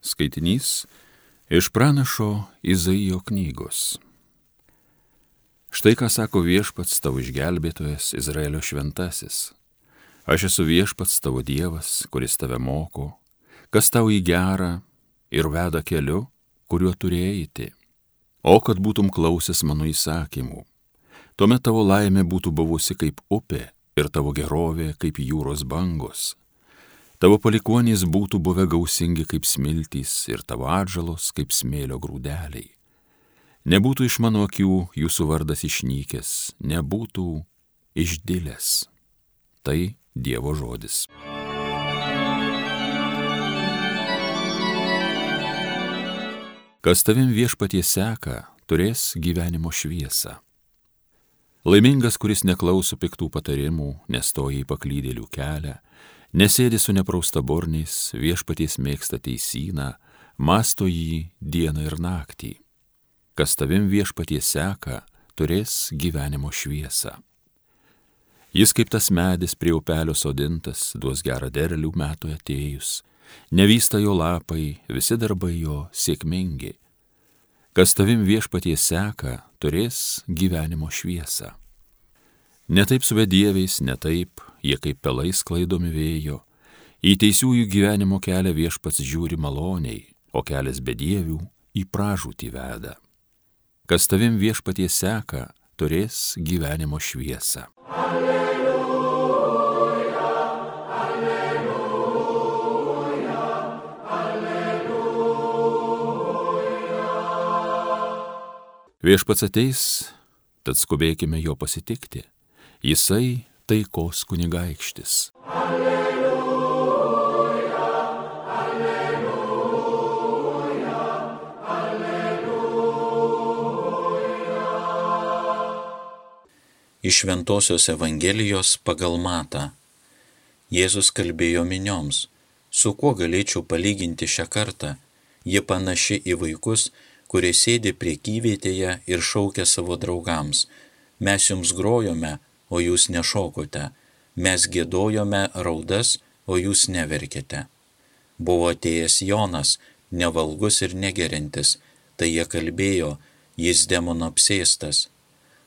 Skaitinys iš pranašo Izaijo knygos. Štai ką sako viešpats tavo išgelbėtojas Izraelio šventasis. Aš esu viešpats tavo Dievas, kuris tave moko, kas tau į gerą ir veda keliu, kuriuo turėjai eiti. O kad būtum klausęs mano įsakymų, tuomet tavo laimė būtų buvusi kaip upė ir tavo gerovė kaip jūros bangos. Tavo palikonys būtų buvę gausingi kaip smiltys ir tavo atžalos kaip smėlio grūdeliai. Nebūtų iš mano akių jūsų vardas išnykęs, nebūtų išdilęs. Tai Dievo žodis. Kas tavim viešpatie seka, turės gyvenimo šviesą. Laimingas, kuris neklauso piktų patarimų, nestoja į paklydėlių kelią, nesėdi su neprausta borniais, viešpaties mėgsta teisyną, masto jį dieną ir naktį. Kas tavim viešpatie seka, turės gyvenimo šviesą. Jis kaip tas medis prie upelio sodintas, duos gerą derlių metų atėjus, nevysta jo lapai, visi darbai jo sėkmingi Kas tavim viešpatie seka, turės gyvenimo šviesą. Netaip su vedieviais, netaip, jie kaip pelais klaidomi vėjo, į teisiųjų gyvenimo kelią viešpats žiūri maloniai, o kelias bedievių į pražūtį veda. Kas tavim viešpatie seka, turės gyvenimo šviesą. Alleluja. Viešpats ateis, tad skubėkime jo pasitikti. Jisai taikos kunigaikštis. Alleluja, alleluja, alleluja. Iš Ventosios Evangelijos pagal Matą. Jėzus kalbėjo minioms, su kuo galėčiau palyginti šią kartą. Ji panaši į vaikus, kurie sėdi priekyvietėje ir šaukia savo draugams, mes jums grojome, o jūs nešokote, mes gėdojome raudas, o jūs neverkite. Buvo atėjęs Jonas, nevalgus ir negerintis, tai jie kalbėjo, jis demono apsėstas.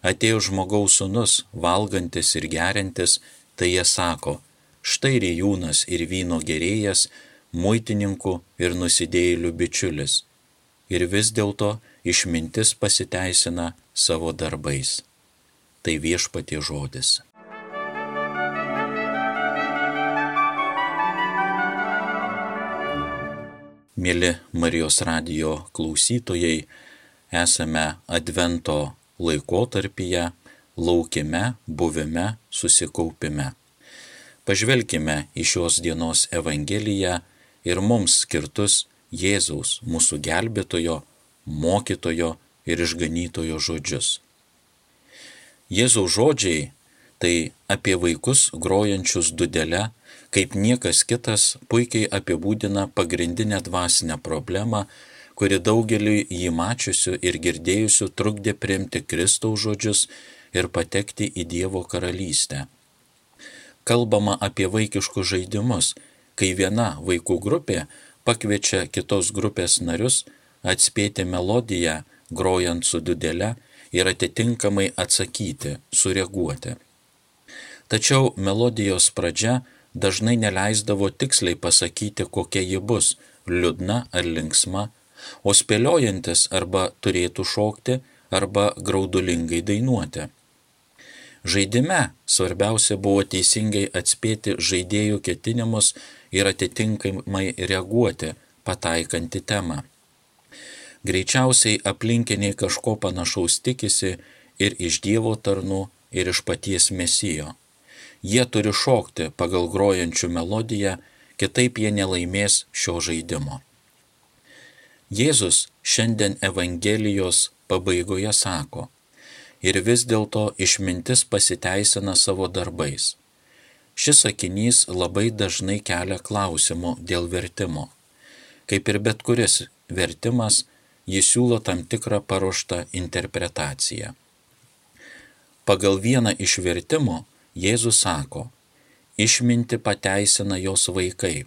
Atėjo žmogaus sunus, valgantis ir gerintis, tai jie sako, štai rijūnas ir vyno gerėjas, muitininkų ir nusidėjėlių bičiulis ir vis dėlto išmintis pasiteisina savo darbais. Tai viešpatie žodis. Mėly Marijos radijo klausytojai, esame Advento laikotarpyje, laukime, buvime, susikaupime. Pažvelkime į šios dienos Evangeliją ir mums skirtus Jėzaus, mūsų gelbėtojo, mokytojo ir išganytojo žodžius. Jėzaus žodžiai tai apie vaikus grojančius dudelę, kaip niekas kitas puikiai apibūdina pagrindinę dvasinę problemą, kuri daugeliui jį mačiusių ir girdėjusių trukdė priimti Kristaus žodžius ir patekti į Dievo karalystę. Kalbama apie vaikiškus žaidimus, kai viena vaikų grupė pakviečia kitos grupės narius atspėti melodiją, grojant su dudele ir atitinkamai atsakyti, sureaguoti. Tačiau melodijos pradžia dažnai neleisdavo tiksliai pasakyti, kokia ji bus - liūdna ar linksma, o spėliojantis arba turėtų šokti, arba graudulingai dainuoti. Žaidime svarbiausia buvo teisingai atspėti žaidėjų ketinimus ir atitinkamai reaguoti, pataikant į temą. Greičiausiai aplinkiniai kažko panašaus tikisi ir iš Dievo tarnų, ir iš paties mesijo. Jie turi šokti pagal grojančių melodiją, kitaip jie nelaimės šio žaidimo. Jėzus šiandien Evangelijos pabaigoje sako, ir vis dėlto išmintis pasiteisina savo darbais. Šis sakinys labai dažnai kelia klausimų dėl vertimo. Kaip ir bet kuris vertimas, jis siūlo tam tikrą paruoštą interpretaciją. Pagal vieną iš vertimų Jėzus sako, išminti pateisina jos vaikai.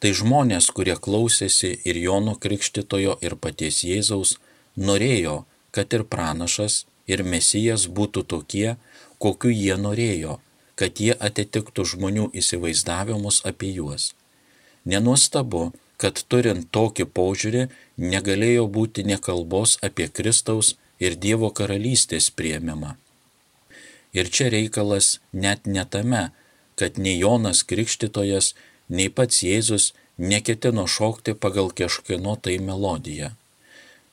Tai žmonės, kurie klausėsi ir Jono Krikštitojo ir paties Jėzaus, norėjo, kad ir pranašas, ir mesijas būtų tokie, kokiu jie norėjo, kad jie atitiktų žmonių įsivaizdavimus apie juos. Nenuostabu, kad turint tokį požiūrį negalėjo būti nekalbos apie Kristaus ir Dievo karalystės prieimimą. Ir čia reikalas net ne tame, kad nei Jonas Krikštytojas, nei pats Jėzus neketino šokti pagal kažkieno tai melodiją.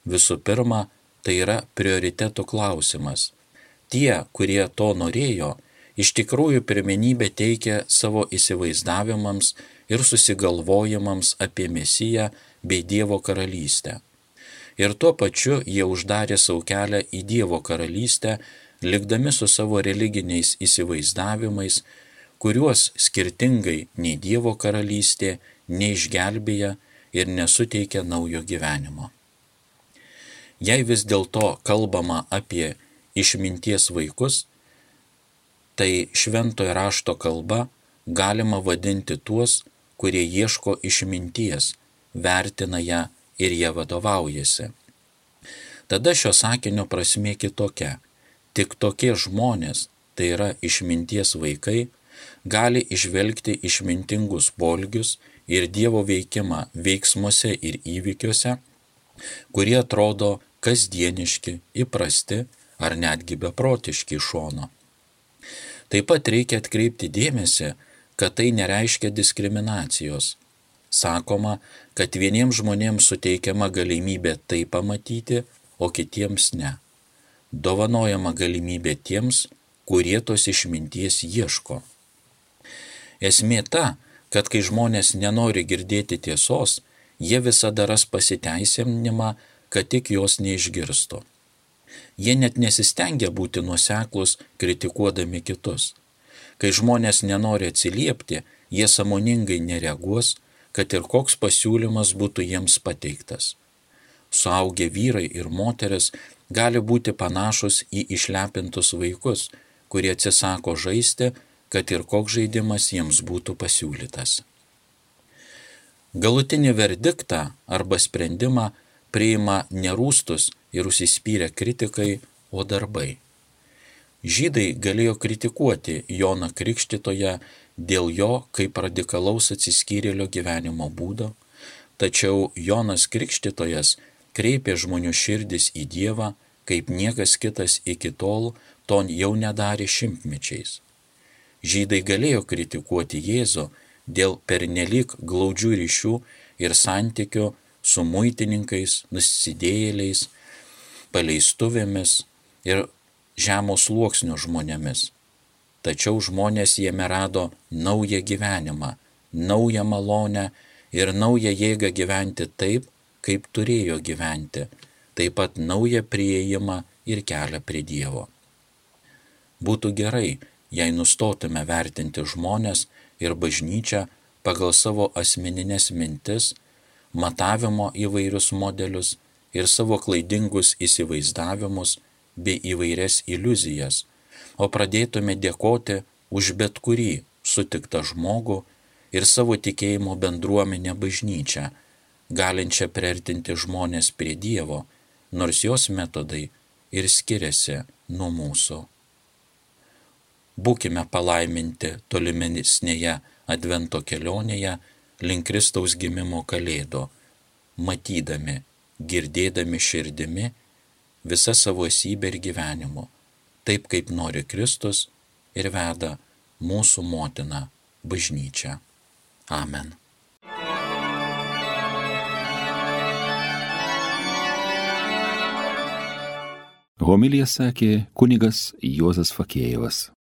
Visų pirma, tai yra prioritetų klausimas. Tie, kurie to norėjo, iš tikrųjų pirmenybę teikia savo įsivaizdavimams ir susigalvojimams apie Mesiją bei Dievo karalystę. Ir tuo pačiu jie uždarė savo kelią į Dievo karalystę, likdami su savo religiniais įsivaizdavimais, kuriuos skirtingai nei Dievo karalystė neišgelbėja ir nesuteikia naujo gyvenimo. Jei vis dėlto kalbama apie išminties vaikus, tai šventojo rašto kalba galima vadinti tuos, kurie ieško išminties, vertina ją ir jie vadovaujasi. Tada šio sakinio prasme kitokia. Tik tokie žmonės, tai yra išminties vaikai, gali išvelgti išmintingus polgius ir Dievo veikimą veiksmuose ir įvykiuose, kurie atrodo kasdieniški, įprasti ar netgi beprotiški iš šono. Taip pat reikia atkreipti dėmesį, kad tai nereiškia diskriminacijos. Sakoma, kad vieniems žmonėms suteikiama galimybė tai pamatyti, o kitiems ne. Dovanojama galimybė tiems, kurie tos išminties ieško. Esmė ta, kad kai žmonės nenori girdėti tiesos, jie visada ras pasiteisinimą, kad tik jos neišgirsto. Jie net nesistengia būti nuoseklus kritikuodami kitus. Kai žmonės nenori atsiliepti, jie samoningai nereaguos, kad ir koks pasiūlymas būtų jiems pateiktas. Suaugę vyrai ir moteris gali būti panašus į išlepintus vaikus, kurie atsisako žaisti, kad ir koks žaidimas jiems būtų pasiūlytas. Galutinį verdiktą arba sprendimą priima nerūstus ir užsispyrę kritikai, o darbai. Žydai galėjo kritikuoti Joną Krikštitoje dėl jo kaip radikalaus atsiskyrėlio gyvenimo būdo, tačiau Jonas Krikštitojas kreipė žmonių širdis į Dievą, kaip niekas kitas iki tol to jau nedarė šimtmečiais. Žydai galėjo kritikuoti Jėzų dėl pernelyg glaudžių ryšių ir santykių su muitininkais, nusidėjėliais, paleistuvėmis ir žemo sluoksnio žmonėmis. Tačiau žmonės jame rado naują gyvenimą, naują malonę ir naują jėgą gyventi taip, kaip turėjo gyventi, taip pat naują prieimą ir kelią prie Dievo. Būtų gerai, jei nustotume vertinti žmonės ir bažnyčią pagal savo asmeninės mintis, matavimo įvairius modelius ir savo klaidingus įsivaizdavimus bei įvairias iliuzijas, o pradėtume dėkoti už bet kurį sutiktą žmogų ir savo tikėjimo bendruomenę bažnyčią, galinčią priartinti žmonės prie Dievo, nors jos metodai ir skiriasi nuo mūsų. Būkime palaiminti tolimesnėje Advento kelionėje link Kristaus gimimo kalėdo, matydami, girdėdami širdimi visa savo esybė ir gyvenimu, taip kaip nori Kristus ir veda mūsų motina bažnyčia. Amen. Homilija sakė kunigas Juozas Fakėjevas.